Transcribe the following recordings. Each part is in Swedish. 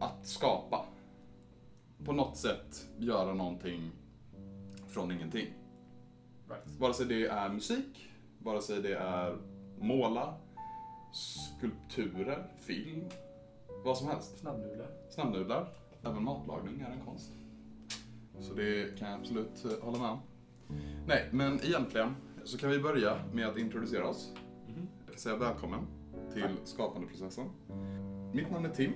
att skapa. På något sätt göra någonting från ingenting. Right. Vare sig det är musik, vare sig det är måla, skulpturer, film, vad som helst. Snabbnudlar. Snabbnudlar, även matlagning är en konst. Så det kan jag absolut eh, hålla med om. Nej, men egentligen så kan vi börja med att introducera oss. Mhm. Säga välkommen till Tack. skapandeprocessen. Mitt namn är Tim.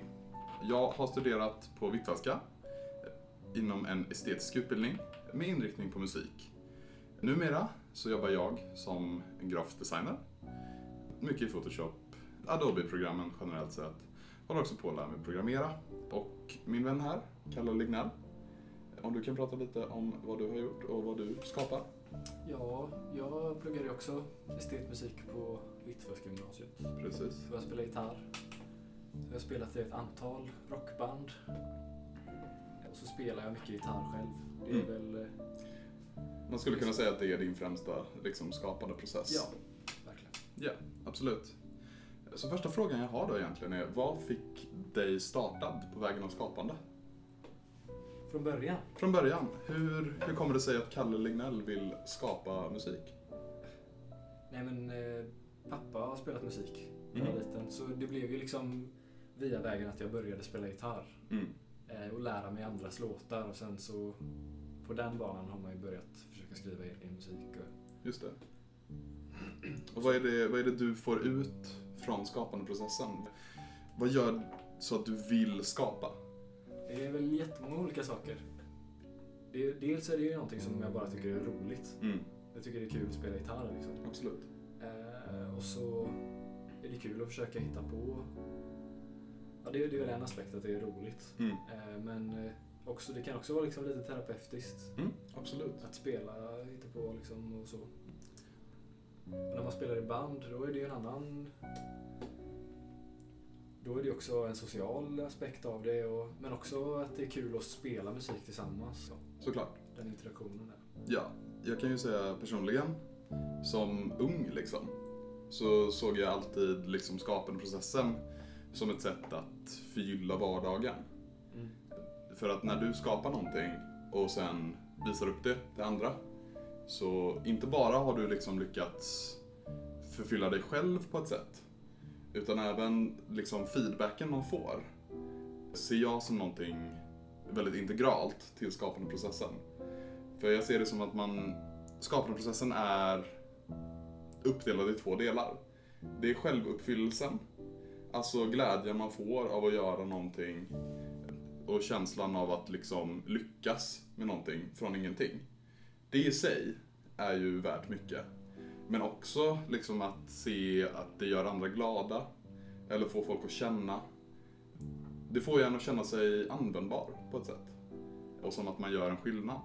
Jag har studerat på Hvitfeldtska eh, inom en estetisk utbildning med inriktning på musik. Numera så jobbar jag som grafisk designer. Mycket i Photoshop, Adobe-programmen generellt sett. Håller också på att lära mig programmera. Och min vän här, Kalle Lignell, om du kan prata lite om vad du har gjort och vad du skapar. Ja, jag pluggade också estetmusik på Hvitfeldtska gymnasiet. Precis. Jag spelar gitarr. Så jag har spelat i ett antal rockband. Och så spelar jag mycket gitarr själv. Det är Mm. väl, eh, Man skulle kunna säga att det är din främsta liksom, skapande process. ja, verkligen. Ja, absolut. Så första frågan jag har då egentligen är, vad fick dig startad på vägen av skapande? Från början. Från början, hur, hur kommer det sig att Kalle Lignell vill skapa musik? Nej men, eh, pappa har spelat musik när jag var Mhm. liten. Så det blev ju liksom via vägen att jag började spela gitarr. Mm. eh, och lära mig andras låtar och sen så på den banan har man ju börjat försöka skriva egen musik. Och, Just det. Och vad är det, vad är det du får ut från skapandeprocessen? Vad gör så att du vill skapa? det är väl jättemånga olika saker. Det, dels är det ju någonting som jag bara tycker är roligt. Mm, Jag tycker det är kul att spela gitarr liksom. absolut. Eh, och så är det kul att försöka hitta på. Ja, det, är- det är väl en aspekt att det är roligt. Mm, Eh, men eh, också, det kan också vara liksom lite terapeutiskt. mm, absolut. Att spela, hitta på liksom och så. Och när man spelar i band, då är det ju en annan... Då är det ju också en social aspekt av det, och, men också att det är kul att spela musik tillsammans. Så, Såklart. den interaktionen där. Ja, jag kan ju säga personligen, som ung liksom, så såg jag alltid liksom skapandeprocessen som ett sätt att förgylla vardagen. Mm. För att när du skapar någonting och sen visar upp det till andra, så inte bara har du liksom lyckats förfylla dig själv på ett sätt, utan även liksom feedbacken man får ser jag som någonting väldigt integralt till skapandeprocessen. För jag ser det som att man, skapandeprocessen är uppdelad i två delar. Det är självuppfyllelsen, alltså glädjen man får av att göra någonting och känslan av att liksom lyckas med någonting från ingenting. Det i sig är ju värt mycket. Men också liksom att se att det gör andra glada, eller få folk att känna. Det får ju en att känna sig användbar på ett sätt. Och som att man gör en skillnad.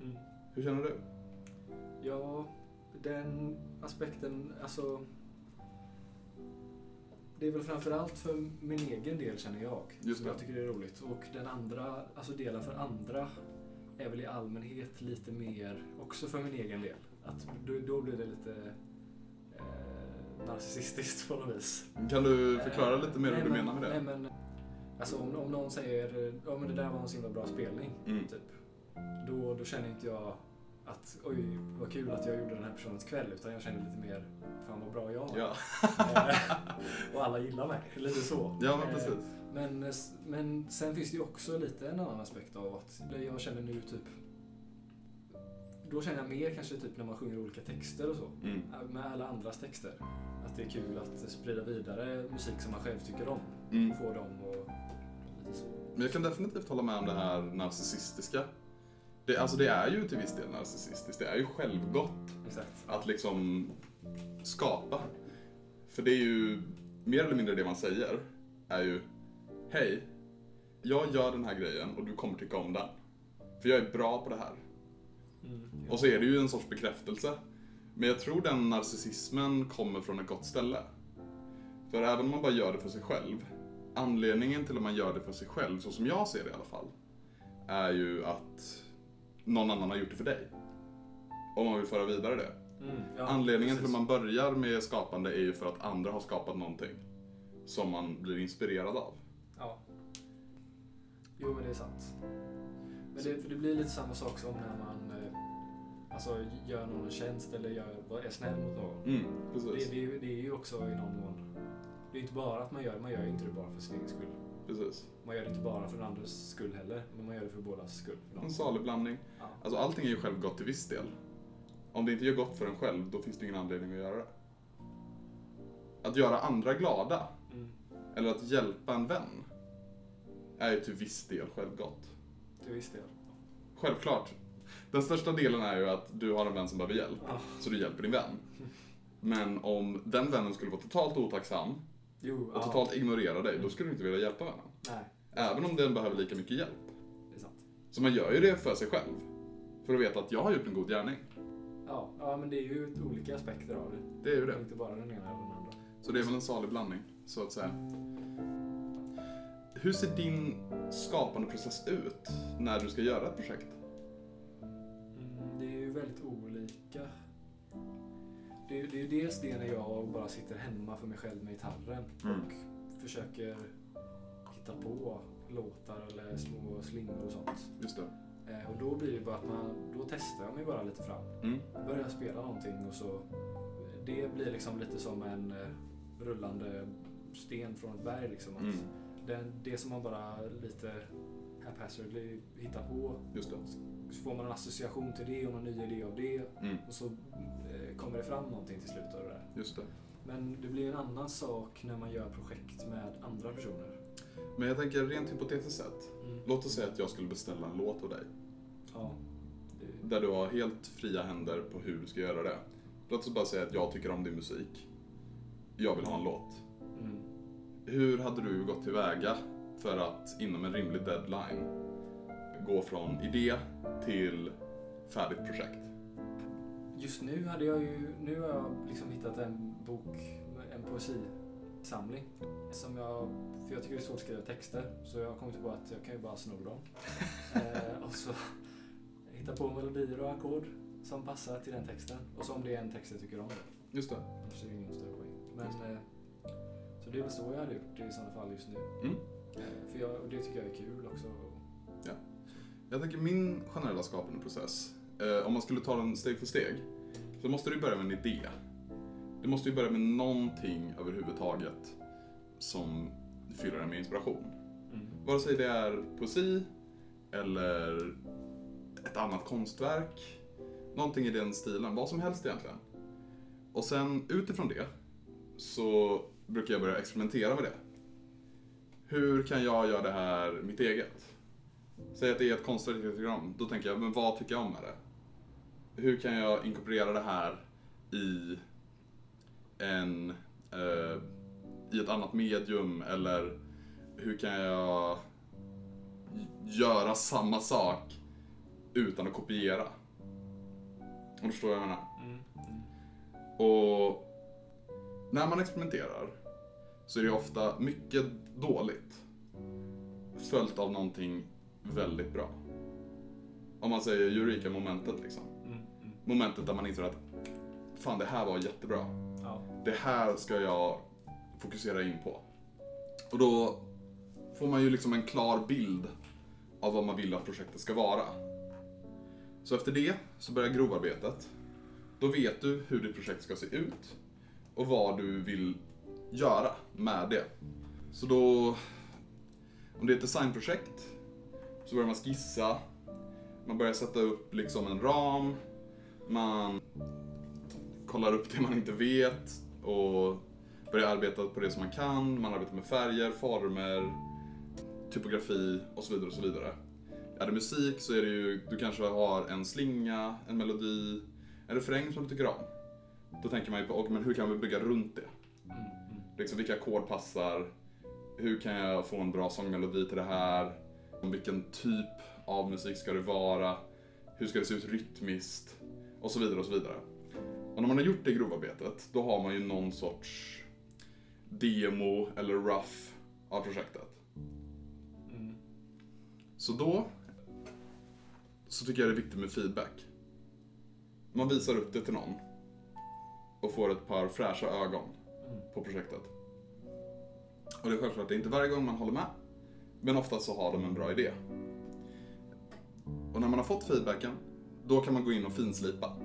Mm. Hur känner du? Ja, den aspekten, alltså... Det är väl framförallt för min egen del känner jag, Just som det. jag tycker är roligt. Och den andra, alltså delen för andra är väl i allmänhet lite mer, också för min egen del. Att då, då blir det lite eh, narcissistiskt på något vis. Kan du förklara lite mer Nej, hur du men- menar med det? Nej, men, alltså om, om någon säger ja men det där var en så himla bra spelning, Mm. typ. Då, då känner inte jag att oj vad kul att jag gjorde den här personens kväll utan jag känner lite mer fan vad bra jag var. Ja. Eh, och alla gillar mig, lite så. ja, men Eh, precis. Men, men sen finns det ju också lite en annan aspekt av att jag känner nu typ då känner jag mer kanske typ när man sjunger olika texter och så. Mm. Med alla andras texter. Att det är kul att sprida vidare musik som man själv tycker om. Mm. Och få dem och lite så. Men jag kan definitivt hålla med om det här narcissistiska. Det, alltså det är ju till viss del narcissistiskt. Det är ju självgott Exakt. att liksom skapa. För det är ju mer eller mindre det man säger. Är ju, hej, jag gör den här grejen och du kommer tycka om den. För jag är bra på det här. Mm. Och så är det ju en sorts bekräftelse. Men jag tror den narcissismen kommer från ett gott ställe. För även om man bara gör det för sig själv, anledningen till att man gör det för sig själv, så som jag ser det i alla fall, är ju att någon annan har gjort det för dig. Om man vill föra vidare det. Mm, ja, Anledningen till precis. att man börjar med skapande är ju för att andra har skapat någonting som man blir inspirerad av. Ja, är sant. Men det, för det blir lite samma sak som när man eh, alltså, gör någon en tjänst eller gör, är snäll mot någon. Mm, Det, det, det är ju också i någon mån... Det är inte bara att man gör man gör ju inte det bara för sin egen skull. Precis. Man gör det inte bara för den andres skull heller, men man gör det för bådas skull. En salig blandning. Ja. Alltså allting är ju självgott till viss del. Om det inte gör gott för en själv, då finns det ingen anledning att göra det. Att göra andra glada, Mm. eller att hjälpa en vän, är ju till viss del självgott. Till viss del. Självklart. Den största delen är ju att du har en vän som behöver hjälp, Ja. så du hjälper din vän. Men om den vännen skulle vara totalt otacksam Jo, och totalt ignorera dig, då skulle du inte vilja hjälpa vännen. Nej, Även om den behöver lika mycket hjälp. det är sant. Så man gör ju det för sig själv. För att veta att jag har gjort en god gärning. Ja, ja, men det är ju olika aspekter av det. Det är ju det. Inte bara den ena eller den andra. Så det är väl en salig blandning, så att säga. Hur ser din skapande process ut när du ska göra ett projekt? Mm, det är ju väldigt olika. Det är, det är dels det när jag bara sitter hemma för mig själv med gitarren Mm. och försöker hitta på låtar eller små slingor och sånt. Just det. Eh, och då blir det bara att man, då testar jag mig bara lite fram. Mm. börjar spela någonting och så det blir liksom lite som en eh, rullande sten från ett berg liksom. Att Mm. den, det som man bara lite haphazardly hittar på Just det. så får man en association till det och en ny idé av det Mm. och så eh, kommer det fram någonting till slut av det där. Just det. Men det blir en annan sak när man gör projekt med andra personer. Men jag tänker rent hypotetiskt sett. Mm. Låt oss säga att jag skulle beställa en låt av dig. Ja. Det, Där du har helt fria händer på hur du ska göra det. Låt oss bara säga att jag tycker om din musik. Jag vill ha en låt. mm. Hur hade du gått tillväga för att inom en rimlig deadline gå från idé till färdigt projekt? Just nu hade jag ju, nu har jag liksom hittat en bok, en poesisamling. Som jag, för jag tycker det är svårt att skriva texter, så jag har kommit på att jag kan ju bara sno dem. eh, och så hitta på melodier och ackord som passar till den texten. Och så om det är en text jag tycker om. Just det. Annars är det ingen större poäng. Men, eh, så det är väl så jag hade gjort i sådana fall just nu. Mm. För jag, det tycker jag är kul också. Jag tänker min generella skapande process, eh, om man skulle ta den steg för steg, så måste du börja med en idé. Du måste ju börja med någonting överhuvudtaget som fyller dig med inspiration. Mm. Vare sig det är poesi eller ett annat konstverk, någonting i den stilen, vad som helst egentligen. Och sen utifrån det så brukar jag börja experimentera med det. Hur kan jag göra det här mitt eget? Säg att det är ett tycker om, då tänker jag, men vad tycker jag om med det? Hur kan jag inkorporera det här i en, eh, i ett annat medium eller hur kan jag göra samma sak utan att kopiera? Om du förstår vad jag menar? Mm. Mm. Och när man experimenterar så är det ofta mycket dåligt följt av någonting väldigt bra. Om man säger Eureka-momentet liksom. Mm. Mm. Momentet där man inser att fan det här var jättebra. Ja. Det här ska jag fokusera in på. Och då får man ju liksom en klar bild av vad man vill att projektet ska vara. Så efter det så börjar grovarbetet. Då vet du hur ditt projekt ska se ut och vad du vill göra med det. Så då, om det är ett designprojekt, så börjar man skissa. Man börjar sätta upp liksom en ram. Man kollar upp det man inte vet och börjar arbeta på det som man kan. Man arbetar med färger, former, typografi och så vidare. och så vidare. Är det musik så är det ju, du kanske har en slinga, en melodi, en refräng som du tycker om. Då tänker man ju på, men hur kan vi bygga runt det? Liksom, vilka ackord passar? Hur kan jag få en bra sångmelodi till det här? Vilken typ av musik ska det vara? Hur ska det se ut rytmiskt? Och så vidare och så vidare. Och när man har gjort det grovarbetet, då har man ju någon sorts demo eller rough av projektet. Mm. Så då så tycker jag det är viktigt med feedback. Man visar upp det till någon och får ett par fräscha ögon Mm. på projektet. Och det är självklart, det är inte varje gång man håller med. Men oftast så har de en bra idé. Och när man har fått feedbacken, då kan man gå in och finslipa.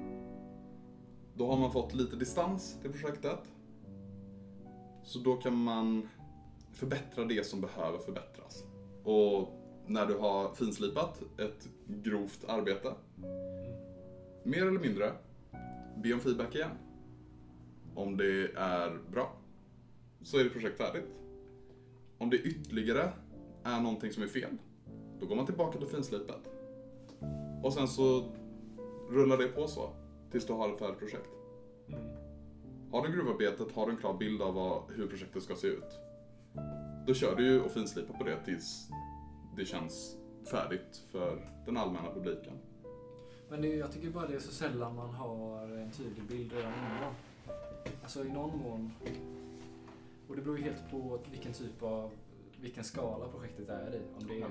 Då har man fått lite distans till projektet. Så då kan man förbättra det som behöver förbättras. Och när du har finslipat ett grovt arbete, mer eller mindre, be om feedback igen. Om det är bra, så är det projekt färdigt. Om det ytterligare är någonting som är fel, då går man tillbaka till finslipet. Och sen så rullar det på så, tills du har ett färdigt projekt. Mm. Har du gruvarbetet, har du en klar bild av vad, hur projektet ska se ut. Då kör du ju och finslipar på det tills det känns färdigt för den allmänna publiken. Men det, jag tycker bara det är så sällan man har en tydlig bild redan innan. Alltså i någon mån. Och det beror ju helt på vilken typ av, vilken skala projektet är i. Om det är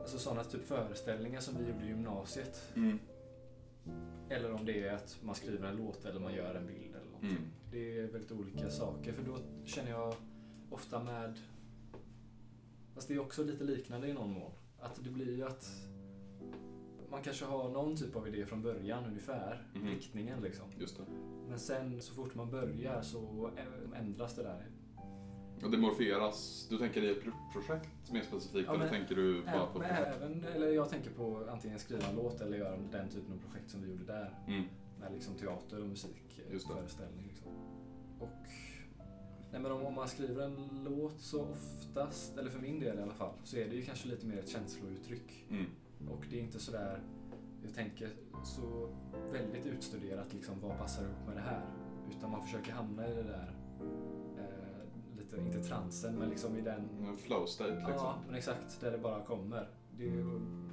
alltså sådana typ föreställningar som vi gjorde i gymnasiet. Mm. Eller om det är att man skriver en låt eller man gör en bild eller någonting. Mm. Det är väldigt olika saker. För då känner jag ofta med... Fast det är också lite liknande i någon mån. Att det blir ju att man kanske har någon typ av idé från början ungefär. Mhm. Riktningen liksom. Just det. Men sen så fort man börjar så ändras det där. Och det morferas, du tänker i ett gruppprojekt mer specifikt Ja, eller tänker du bara på även, eller jag tänker på antingen skriva en låt eller göra den typen av projekt som vi gjorde där. Mm. Med liksom teater och musik, eh, Just det. föreställning. Liksom. Och, nej men om, om man skriver en låt så oftast, eller för min del i alla fall, så är det ju kanske lite mer ett känslouttryck. Mm. Och det är inte sådär, jag tänker så väldigt utstuderat liksom, vad passar ihop med det här? Utan man försöker hamna i det där, eh, lite, inte transen, men liksom i den En flow state liksom. Ja, men exakt. Där det bara kommer. Det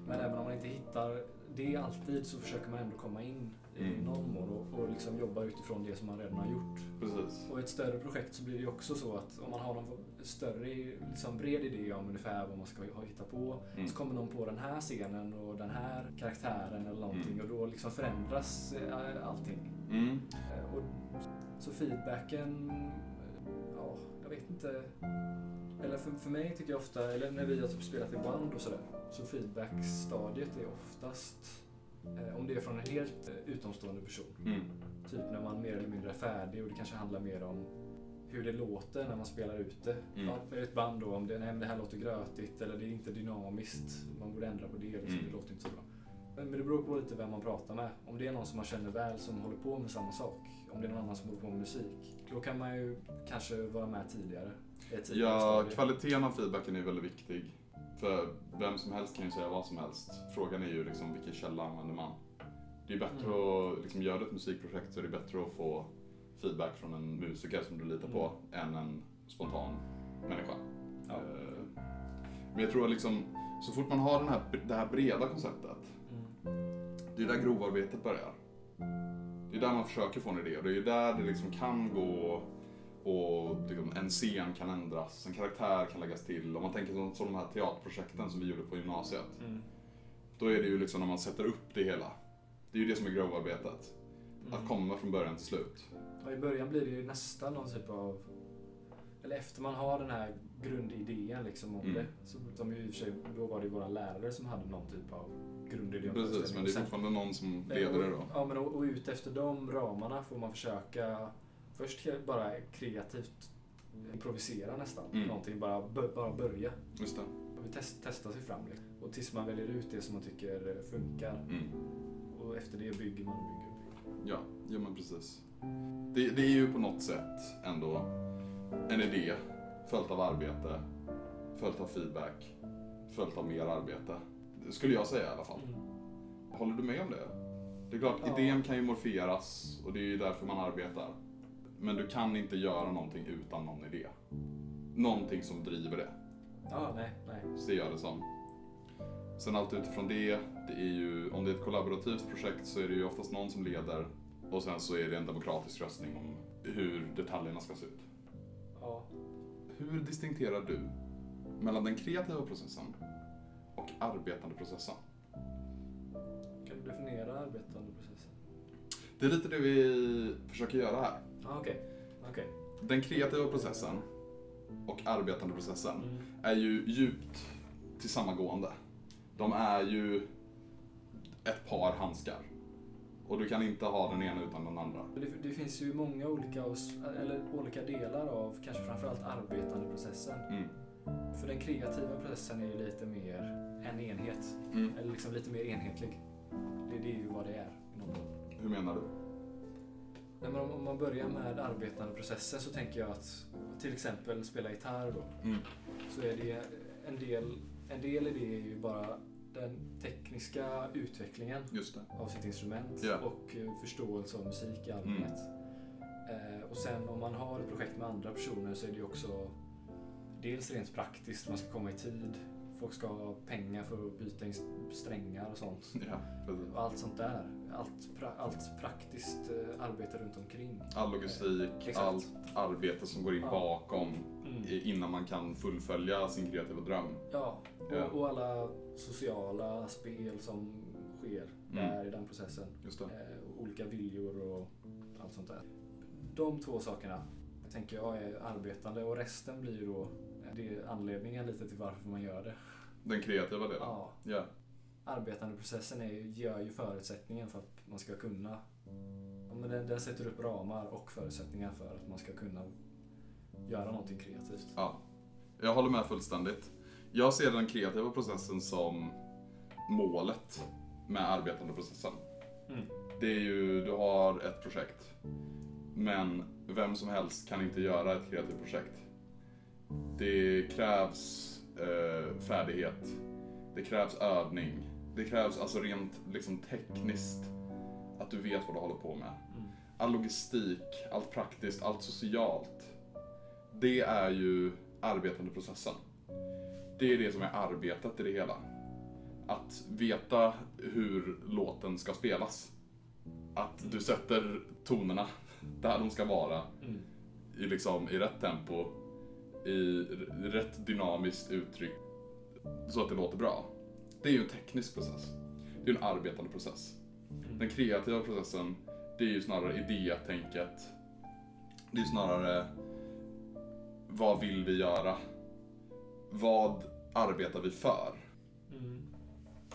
men även om man inte hittar det alltid så försöker man ändå komma in Mm. någon mån och, och liksom jobba utifrån det som man redan har gjort. Precis. Och i ett större projekt så blir det också så att om man har någon större, liksom bred idé om ungefär vad man ska hitta på Mm. så kommer någon på den här scenen och den här karaktären eller någonting Mm. och då liksom förändras eh, allting. Mm. Eh, Och, så feedbacken, ja, jag vet inte. Eller för, för mig tycker jag ofta, eller när vi har typ spelat i band och sådär, så feedbackstadiet är oftast, om det är från en helt eh, utomstående person, Mm. typ när man mer eller mindre är färdig och det kanske handlar mer om hur det låter när man spelar ut det. Mm. Ja, ett band då, om det, nej, det här låter grötigt eller det är inte dynamiskt, man borde ändra på det, liksom, Mm. det låter inte så bra. Men men det beror på lite vem man pratar med. Om det är någon som man känner väl som håller på med samma sak, om det är någon annan som håller på med musik, då kan man ju kanske vara med tidigare. tidigare Ja, kvaliteten av feedbacken är väldigt viktig. För vem som helst kan ju säga vad som helst. Frågan är ju liksom vilken källa använder man. Det är bättre Mm. att, liksom, gör du ett musikprojekt så är det bättre att få feedback från en musiker som du litar på än en spontan människa. Ja. Eh, Men jag tror att liksom, så fort man har den här, det här breda konceptet, Mm. det är där grovarbetet börjar. Det är där man försöker få en idé och det är där det liksom kan gå och liksom en scen kan ändras, en karaktär kan läggas till. Om man tänker som, som de här teaterprojekten som vi gjorde på gymnasiet. Mm. Då är det ju liksom när man sätter upp det hela. Det är ju det som är grovarbetet. Att Mm. komma från början till slut. Ja, I början blir det ju nästan någon typ av... Eller efter man har den här grundidén liksom om Mm. det. Så, som ju i och för sig, då var det ju våra lärare som hade någon typ av grundidé om Precis, men det är fortfarande någon som leder det då. Ja, men och, och ut efter de ramarna får man försöka först bara kreativt improvisera nästan. Mm. Någonting, bara, bara börja. Just det. Och test, testa sig fram. Liksom. Och tills man väljer ut det som man tycker eh, funkar. Mm. Och efter det bygger man och bygger och bygger. Ja, ja men precis. Det, det är ju på något sätt ändå en idé följt av arbete, följt av feedback, följt av mer arbete. Det skulle jag säga i alla fall. Mm. Håller du med om det? Det är klart, Ja. idén kan ju morferas och det är ju därför man arbetar. Men du kan inte göra någonting utan någon idé. Någonting som driver det, Ja, nej, nej. ser jag det som. Sen allt utifrån det, det är ju, om det är ett kollaborativt projekt så är det ju oftast någon som leder och sen så är det en demokratisk röstning om hur detaljerna ska se ut. Ja. Hur distinkterar du mellan den kreativa processen och arbetande processen? Kan du definiera arbetande processen? Det är lite det vi försöker göra här. Okej. Okej. Den kreativa processen, och arbetandeprocessen Mm. är ju djupt tillsammangående. De är ju ett par handskar. Och du kan inte ha den ena utan den andra. Det, det finns ju många olika, eller olika delar av kanske framförallt arbetandeprocessen. Mm. För den kreativa processen är ju lite mer en enhet. Mm. Eller liksom lite mer enhetlig. Det, det är ju vad det är. i någon mån. Hur menar du? Nej, men om, man börjar med arbetandeprocessen så tänker jag att till exempel spela gitarr då. Mm. Så är det en del, en del i det är ju bara den tekniska utvecklingen av sitt instrument Ja. och eh, förståelse av musik i allmänhet. Eh, och sen om man har ett projekt med andra personer så är det ju också dels rent praktiskt, man ska komma i tid, folk ska ha pengar för att byta in strängar och sånt. Ja, precis. Och allt sånt där. Allt, pra, allt praktiskt eh, arbete runt omkring. All logistik, Exakt. allt arbete som går in Ja. bakom Mm. innan man kan fullfölja sin kreativa dröm. Ja, Ja. och, och alla sociala spel som sker där i den processen. Just. Eh, och olika viljor och allt sånt där. De två sakerna tänker jag är arbetande och resten blir ju då eh, det är anledningen lite till varför man gör det. Den kreativa delen. Ja, Ja. arbetandeprocessen är, gör ju förutsättningen för att man ska kunna ja, men den, den sätter upp ramar och förutsättningar för att man ska kunna göra någonting kreativt. ja. Jag håller med fullständigt. Jag ser den kreativa processen som målet med arbetandeprocessen. Mm. Det är ju, du har ett projekt. Men vem som helst kan inte göra ett kreativt projekt. Det krävs eh, färdighet. Det krävs övning. Det krävs alltså rent liksom, tekniskt att du vet vad du håller på med. Mm. All logistik, allt praktiskt, allt socialt. Det är ju arbetandeprocessen. Det är det som är arbetet i det hela. Att veta hur låten ska spelas. Att du sätter tonerna där de ska vara Mm. i, liksom, i rätt tempo, i rätt dynamiskt uttryck, så att det låter bra. Det är ju en teknisk process. Det är en arbetande process. Den kreativa processen, det är ju snarare idétänket. Det är ju snarare, vad vill vi göra? Vad arbetar vi för? Mm.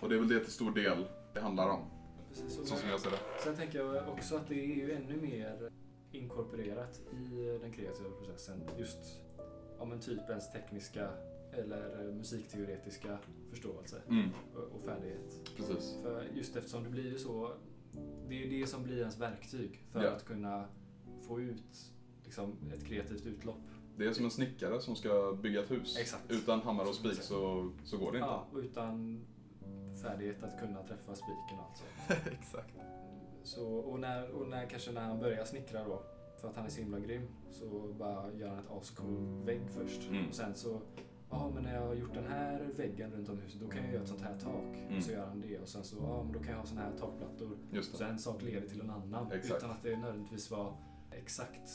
Och det är väl det till stor del det handlar om, Precis, så som jag ser det. Sen tänker jag också att det är ju ännu mer inkorporerat i den kreativa processen. Just ja, men typ ens tekniska eller musikteoretiska förståelse Mm, och- och färdighet. precis. För just eftersom det blir ju så, det är ju det som blir ens verktyg för Ja. att kunna få ut liksom, ett kreativt utlopp. Det är som en snickare som ska bygga ett hus. Exakt. Utan hammare och spik så, så går det inte. Ja, och utan färdighet att kunna träffa spiken och allt så. Exakt. Så, och, när, och när, kanske när han börjar snickra då, för att han är så himla grym, så bara gör han ett ascool vägg först. Mm. Och sen så, ja men när jag har gjort den här väggen runt om huset, då kan jag göra ett sånt här tak. Mm. Och så gör han det. Och sen så, ja men då kan jag ha såna här takplattor. Så en sak leder till en annan. Exakt. Utan att det nödvändigtvis var exakt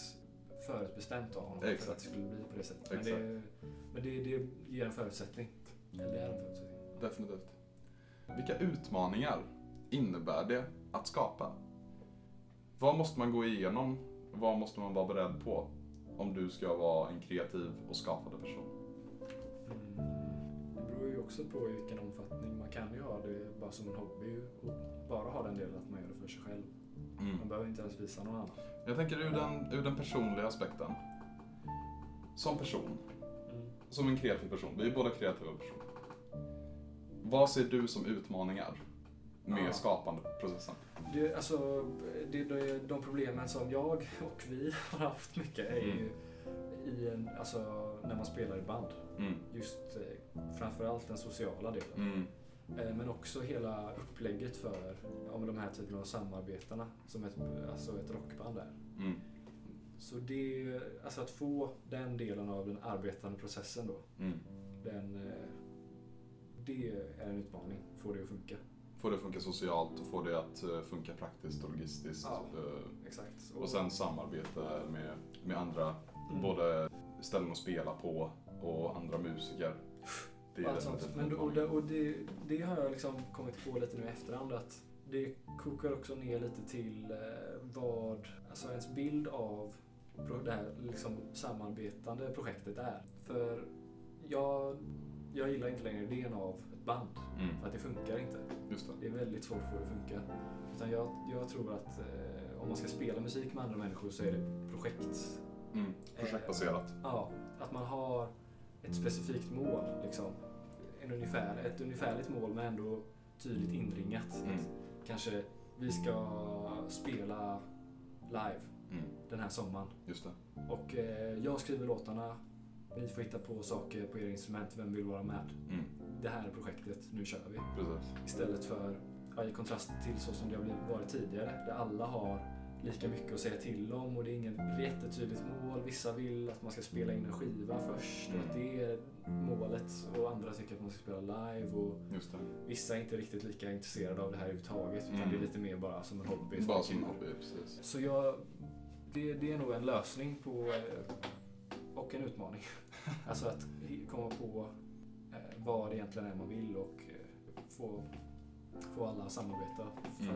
förutbestämt av honom för Exakt. att det skulle bli på det sättet. Men, det, men det, det ger en förutsättning. Eller det är en förutsättning. Definitivt. Vilka utmaningar innebär det att skapa? Vad måste man gå igenom? Vad måste man vara beredd på? Om du ska vara en kreativ och skapande person. Mm. Det beror ju också på i vilken omfattning. Man kan ju ha det bara som en hobby och bara ha den delen att man gör det för sig själv. Mm. Man behöver inte ens visa någon annan. Jag tänker ur den, ur den personliga aspekten. Som person, Mm. som en kreativ person. Vi är båda kreativa personer. Vad ser du som utmaningar med Ja. skapandeprocessen? Det, alltså, det, det, de problemen som jag och vi har haft mycket är ju i en, alltså, när man spelar i band. Mm. Just eh, framförallt den sociala delen. Mm. Eh, Men också hela upplägget för ja, de här typen av samarbetena som ett, alltså ett rockband är. Mm. Så det, alltså att få den delen av den arbetande processen då, Mm. den, eh, det är en utmaning. Få det att funka. Få det att funka socialt och få det att eh, funka praktiskt och logistiskt. Ja. eh, Exakt. Och sen samarbete med, med andra, Mm. både ställen att spela på och andra musiker. Det är sånt. Men och det, och det, det har jag liksom kommit på lite nu i efterhand att det kokar också ner lite till eh, vad, alltså ens bild av det här liksom samarbetande projektet är. För jag, jag gillar inte längre idén av ett band. Mm. För att det funkar inte. Just det. Det är väldigt svårt att få det att funka. Utan jag, jag tror att eh, om man ska spela musik med andra människor så är det projekt. Mm. Projektbaserat. Ja, att man har ett specifikt mål. Liksom. En ungefär, ett ungefärligt mål men ändå tydligt inringat. Mm. Kanske vi ska spela live Mm. den här sommaren. Just det. Och eh, jag skriver låtarna. Ni får hitta på saker på era instrument. Vem vill vara med? Mm. Det här är projektet. Nu kör vi. Precis. Istället för, ja, i kontrast till så som det har varit tidigare, där alla har lika mycket att säga till om och det är inget jättetydligt mål. Vissa vill att man ska spela in en skiva först och att det är målet och andra tycker att man ska spela live och vissa är inte riktigt lika intresserade av det här överhuvudtaget utan Mm. det är lite mer bara som en hobby. Bara som en hobby, precis. Så jag, det, det är nog en lösning på, eh, och en utmaning. alltså att komma på eh, vad det egentligen är man vill och eh, få, få alla att samarbeta för, Mm.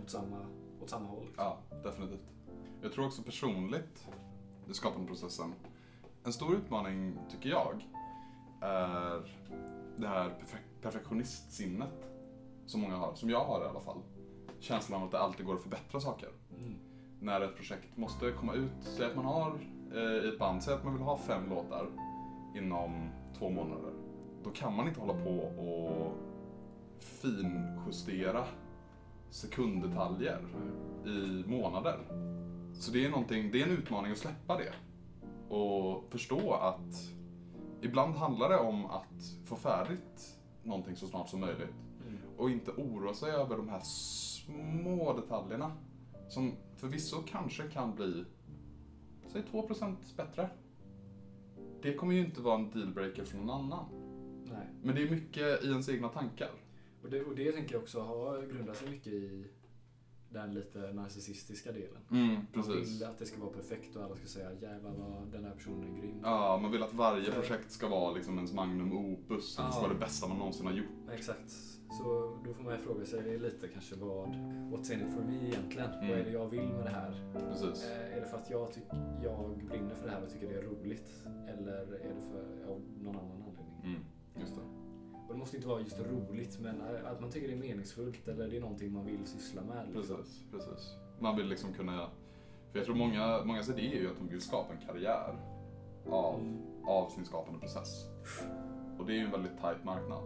mot samma, åt samma håll. Ja, definitivt. Jag tror också personligt, i skapandeprocessen, en stor utmaning tycker jag är det här perfe- perfektionistsinnet som många har, som jag har i alla fall. Känslan av att det alltid går att förbättra saker. Mm. När ett projekt måste komma ut, säg att man har i ett band, säg att man vill ha fem låtar inom två månader. Då kan man inte hålla på och finjustera sekunddetaljer i månader. Så det är, någonting, det är en utmaning att släppa det. Och förstå att ibland handlar det om att få färdigt någonting så snart som möjligt. Mm. Och inte oroa sig över de här små detaljerna. Som förvisso kanske kan bli, säg 2% bättre. Det kommer ju inte vara en dealbreaker för någon annan. Nej. Men det är mycket i ens egna tankar. Och, det, och det tänker jag också har grundat sig mycket i den lite narcissistiska delen. Mm, Man precis. vill att det ska vara perfekt och alla ska säga jävlar vad den här personen är grym. Ja, man vill att varje För- projekt ska vara liksom ens magnum opus. Det ska Ja. vara det bästa man någonsin har gjort. Exakt. Så då får man ju fråga sig lite kanske vad, what's in it for me egentligen? Mm. Vad är det jag vill med det här? Precis. Eh, är det för att jag, tyck- jag brinner för det här och tycker det är roligt? Eller är det för av någon annan anledning? Mm, just det. Och det måste inte vara just roligt, men eh, att man tycker det är meningsfullt eller det är någonting man vill syssla med. liksom. Precis, precis. Man vill liksom kunna... För jag tror många, mångas idé är ju att de vill skapa en karriär av, Mm. av sin skapande process. Och det är ju en väldigt tight marknad.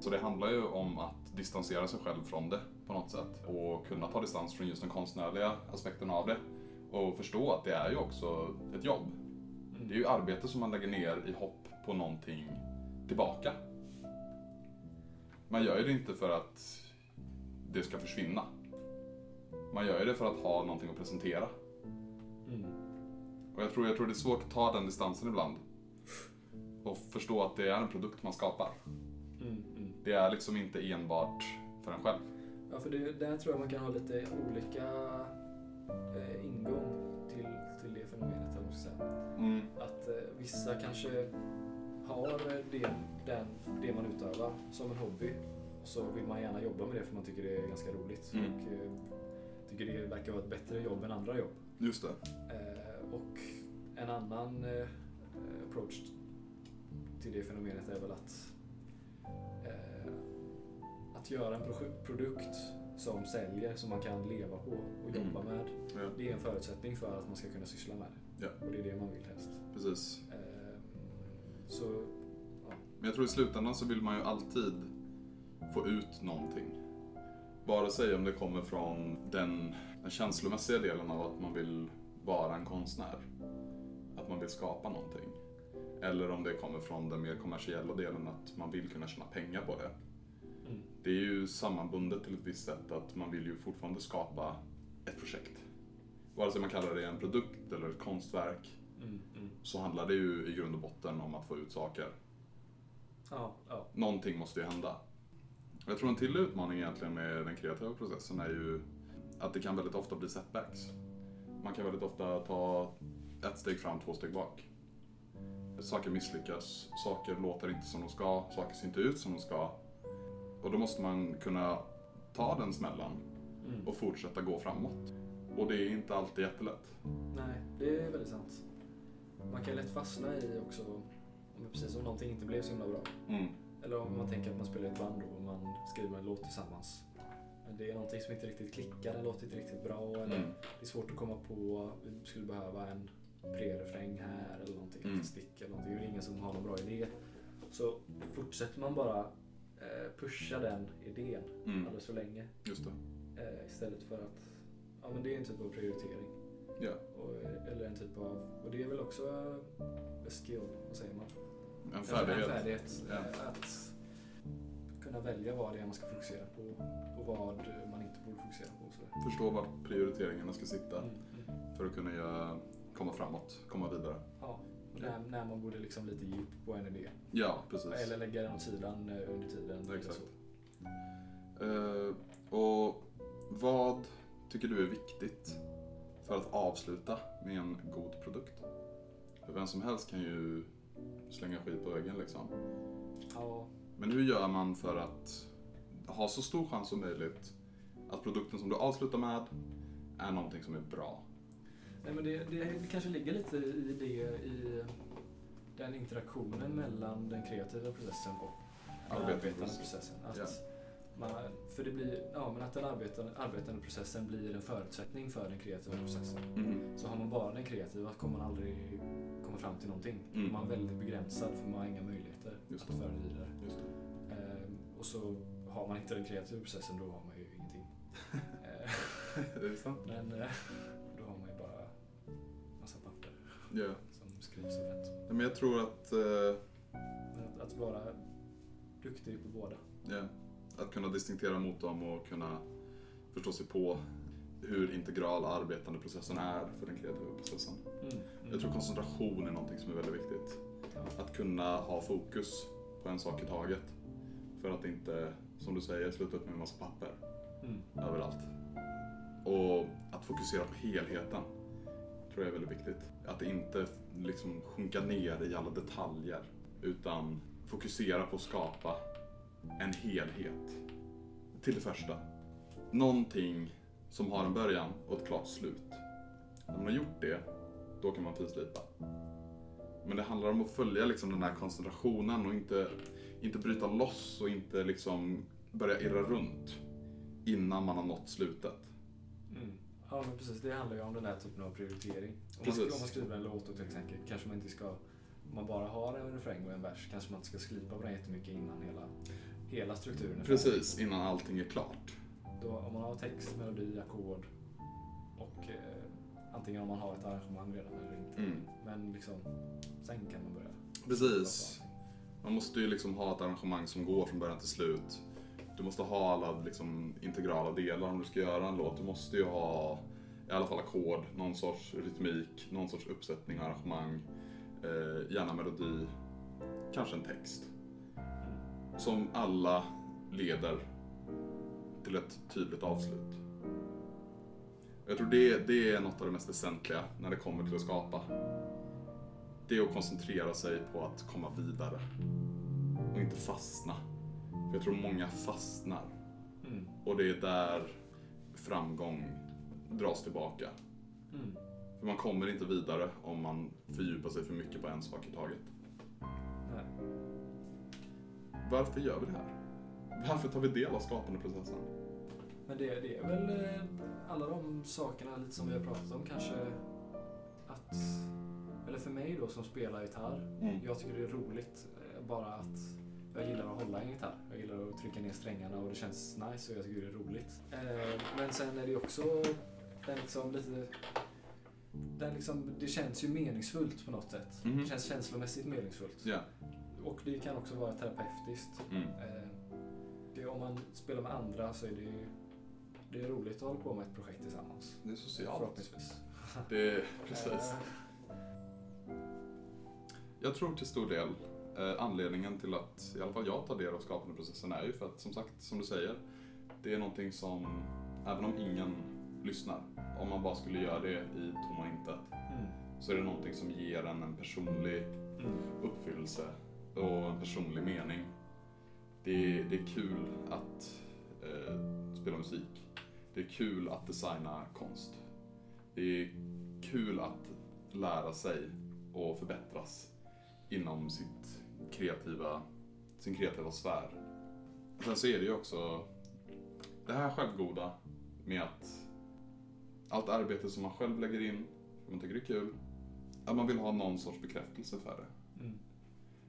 Så det handlar ju om att distansera sig själv från det på något sätt. Och kunna ta distans från just den konstnärliga aspekten av det. Och förstå att det är ju också ett jobb. Mm. Det är ju arbete som man lägger ner i hopp på någonting tillbaka. Man gör ju det inte för att det ska försvinna. Man gör ju det för att ha någonting att presentera. Mm. Och jag tror, jag tror det är svårt att ta den distansen ibland. Och förstå att det är en produkt man skapar. Mm. Mm. Det är liksom inte enbart för en själv. Ja, för det, där tror jag man kan ha lite olika eh, ingång till, till det fenomenet, eller säga. Mm. Att eh, vissa kanske har det, den, det man utövar som en hobby. Och så vill man gärna jobba med det för man tycker det är ganska roligt. Mm. Och eh, tycker det verkar vara ett bättre jobb än andra jobb. Just det. Eh, och en annan eh, approach till det fenomenet är väl att att göra en pro- produkt som säljer, som man kan leva på och Mm. jobba med. Ja. Det är en förutsättning för att man ska kunna syssla med det. Ja. Och det är det man vill helst. Precis. Eh, så, ja. Men jag tror i slutändan så vill man ju alltid få ut någonting. Vare sig om det kommer från den, den känslomässiga delen av att man vill vara en konstnär. Att man vill skapa någonting. Eller om det kommer från den mer kommersiella delen att man vill kunna tjäna pengar på det. Mm. Det är ju sammanbundet till ett visst sätt att man vill ju fortfarande skapa ett projekt. Vare sig man kallar det en produkt eller ett konstverk Mm, mm. så handlar det ju i grund och botten om att få ut saker. Ja, ja. Någonting måste ju hända. Jag tror en till utmaning egentligen med den kreativa processen är ju att det kan väldigt ofta bli setbacks. Man kan väldigt ofta ta ett steg fram, två steg bak. Saker misslyckas, saker låter inte som de ska, saker ser inte ut som de ska. Och då måste man kunna ta den smällen Mm. och fortsätta gå framåt. Och det är inte alltid jättelätt. Nej, det är väldigt sant. Man kan lätt fastna i också, om det precis om någonting inte blev så himla bra. Mm. Eller om man tänker att man spelar i ett band och man skriver en låt tillsammans. Det är någonting som inte riktigt klickar, den låter inte riktigt bra. Eller Mm. det är svårt att komma på, vi skulle behöva en pre-refräng här eller någonting, Mm. ett stick eller någonting. Det är ingen som har någon bra idé. Så fortsätter man bara pusha den idén Mm. alldeles för länge. Just det. Eh, istället för att, ja men det är en typ av prioritering. Ja. Och, eller en typ av, och det är väl också a skill, vad säger man? En färdighet. En färdighet. Ja. eh, Att kunna välja vad det är man ska fokusera på och vad man inte borde fokusera på. sådär. Förstå vart prioriteringarna ska sitta Mm, mm. för att kunna göra, komma framåt, komma vidare. Ja, när, när man borde liksom lite upp på en idé. Ja, precis. Eller lägga den åt sidan eh, under tiden. Exakt. Eh, och vad tycker du är viktigt för att avsluta med en god produkt? För vem som helst kan ju slänga skit på väggen liksom. Ja, Men hur gör man för att ha så stor chans som möjligt att produkten som du avslutar med är någonting som är bra? Nej, men det, det, kanske ligger lite i det, i den interaktionen mellan den kreativa processen och den Arbetande arbetande process. processen. Att Ja. man, för det blir, ja, men att den arbetande, arbetande processen blir en förutsättning för den kreativa processen. Mm. Så har man bara den kreativa kommer man aldrig komma fram till någonting. Mm. Man är väldigt begränsad för man har inga möjligheter Just att föra det vidare. Ehm, och så har man inte den kreativa processen då har man ju ingenting. Är det sant? men Ja. som skrivs och rätt. Nej, Men jag tror att, eh, att, att vara duktig på båda. ja, att kunna distinktera mot dem och kunna förstå sig på hur integral arbetande processen är för den kreativa processen. Jag tror koncentration är någonting som är väldigt viktigt. Ja. Att kunna ha fokus på en sak i taget. För att inte, som du säger, sluta upp med en massa papper Mm. överallt. Och att fokusera på helheten tror jag är väldigt viktigt. Att inte liksom sjunka ner i alla detaljer utan fokusera på att skapa en helhet. Till det första. Någonting som har en början och ett klart slut. När man har gjort det, då kan man finslipa. Men det handlar om att följa liksom den här koncentrationen och inte, inte bryta loss och inte liksom börja irra runt innan man har nått slutet. Ja men precis, det handlar ju om den här typen av prioritering. Om man, om man skriver en låt och till exempel kanske man inte ska, om man bara har en refräng och en vers kanske man inte ska slipa på den jättemycket innan hela, hela strukturen är färdig. Precis, innan allting är klart. Då, om man har text, melodi, ackord och eh, antingen om man har ett arrangemang redan eller inte. Mm. Men liksom, sen kan man börja. Precis. Man måste ju liksom ha ett arrangemang som går från början till slut. Du måste ha alla liksom integrala delar om du ska göra en låt. Du måste ju ha i alla fall ackord, någon sorts rytmik, någon sorts uppsättning och arrangemang. Eh, gärna melodi, kanske en text. Som alla leder till ett tydligt avslut. Jag tror det, det är något av det mest väsentliga när det kommer till att skapa. Det är att koncentrera sig på att komma vidare. Och inte fastna. För jag tror många fastnar. Mm. Och det är där framgång dras tillbaka. Mm. För man kommer inte vidare om man fördjupar sig för mycket på en sak i taget. Nej. Varför gör vi det här? Varför tar vi del av skapandeprocessen? Men det, det är väl eh, alla de sakerna lite som vi har pratat om kanske att, eller för mig då som spelar gitarr, Mm. jag tycker det är roligt eh, bara att jag gillar att hålla en gitarr. Jag gillar att trycka ner strängarna och det känns nice och jag tycker det är roligt. Eh, Men sen är det också den liksom lite den liksom, det känns ju meningsfullt på något sätt. Mhm. Det känns känslomässigt meningsfullt. Ja. Och det kan också vara terapeutiskt. Mm. Eh, Det, om man spelar med andra så är det ju det är roligt att hålla på med ett projekt tillsammans. Det är socialt. Förhoppningsvis. Det är, precis. Eh, Jag tror till stor del anledningen till att i alla fall jag tar del av skapandeprocessen är ju för att som sagt, som du säger, det är någonting som, även om ingen lyssnar, om man bara skulle göra det i tomma intet, Mm. så är det någonting som ger en en personlig Mm. uppfyllelse och en personlig mening. Det är, det är kul att eh, spela musik. Det är kul att designa konst. Det är kul att lära sig och förbättras inom sitt kreativa, sin kreativa sfär. Sen så är det ju också det här självgoda med att allt arbete som man själv lägger in, för man tycker det är kul, att man vill ha någon sorts bekräftelse för det. Mm.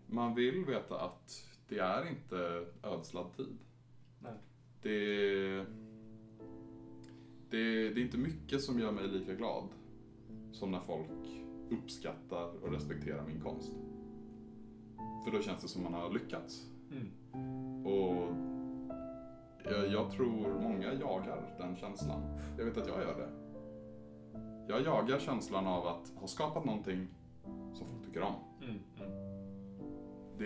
Man vill veta att det är inte ödslad tid. Nej. Det, det, det är inte mycket som gör mig lika glad som när folk uppskattar och respekterar min konst. För då känns det som man har lyckats. Mm. Och jag, jag tror många jagar den känslan. Jag vet att jag gör det. Jag jagar känslan av att ha skapat någonting som folk tycker om. Mm. Mm. Det,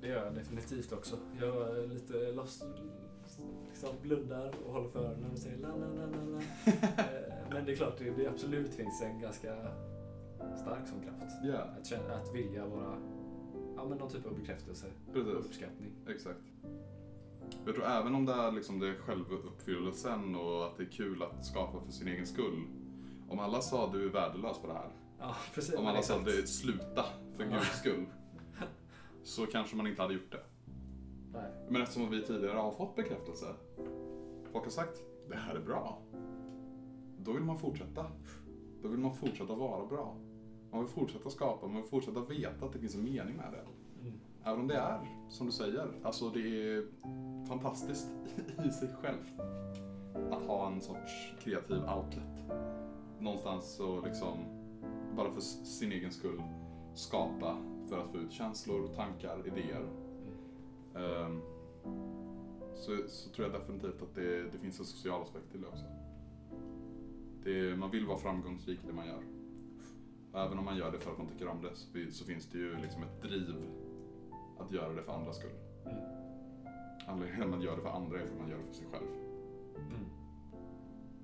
Det gör jag definitivt också. Jag är lite lost, liksom blundar och håller för öronen och säger la la la la la. Eh, Men det är klart, det, det absolut finns en ganska stark sån kraft. ja, Att, känna, att vilja vara, ja men någon typ av bekräftelse och uppskattning. Exakt. Jag tror även om det är liksom det är självuppfyllelsen och att det är kul att skapa för sin egen skull. Om alla sa du är värdelös på det här. Ja, precis. Om alla sa exakt. det sluta för Ja. guds skull. Så kanske man inte hade gjort det. Nej. Men eftersom vi tidigare har fått bekräftelse. Folk har sagt det här är bra. Då vill man fortsätta. Då vill man fortsätta vara bra. Man vill fortsätta skapa, man vill fortsätta veta att det finns en mening med det. Mm. Även om det är, som du säger, alltså det är fantastiskt i sig självt. Att ha en sorts kreativ outlet. Någonstans så liksom, bara för sin egen skull, skapa för att få ut känslor, tankar, idéer. Ehm, så, så tror jag definitivt att det, det finns en social aspekt till det också. Det, man vill vara framgångsrik i det man gör. Även om man gör det för att man tycker om det så, fi- så finns det ju liksom ett driv att göra det för andras skull. Mm. Anledningen till att man gör det för andra är för att man gör det för sig själv. Mm.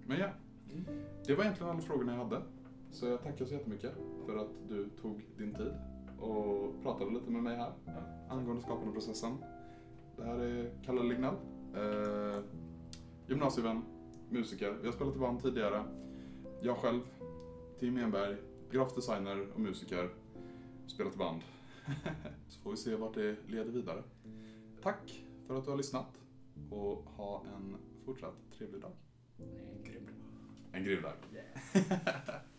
Men ja, Mm. det var egentligen alla frågorna jag hade. Så jag tackar så jättemycket för att du tog din tid och pratade lite med mig här angående skapandeprocessen. Det här är Kalle Lignell, eh, gymnasievän, musiker. Vi har spelat i band tidigare. Jag själv, Tim Enberg, grafisk designer och musiker. Spelat i band. Så får vi se vart det leder vidare. Tack för att du har lyssnat och ha en fortsatt trevlig dag. Nej, grym. En grym dag. Yeah.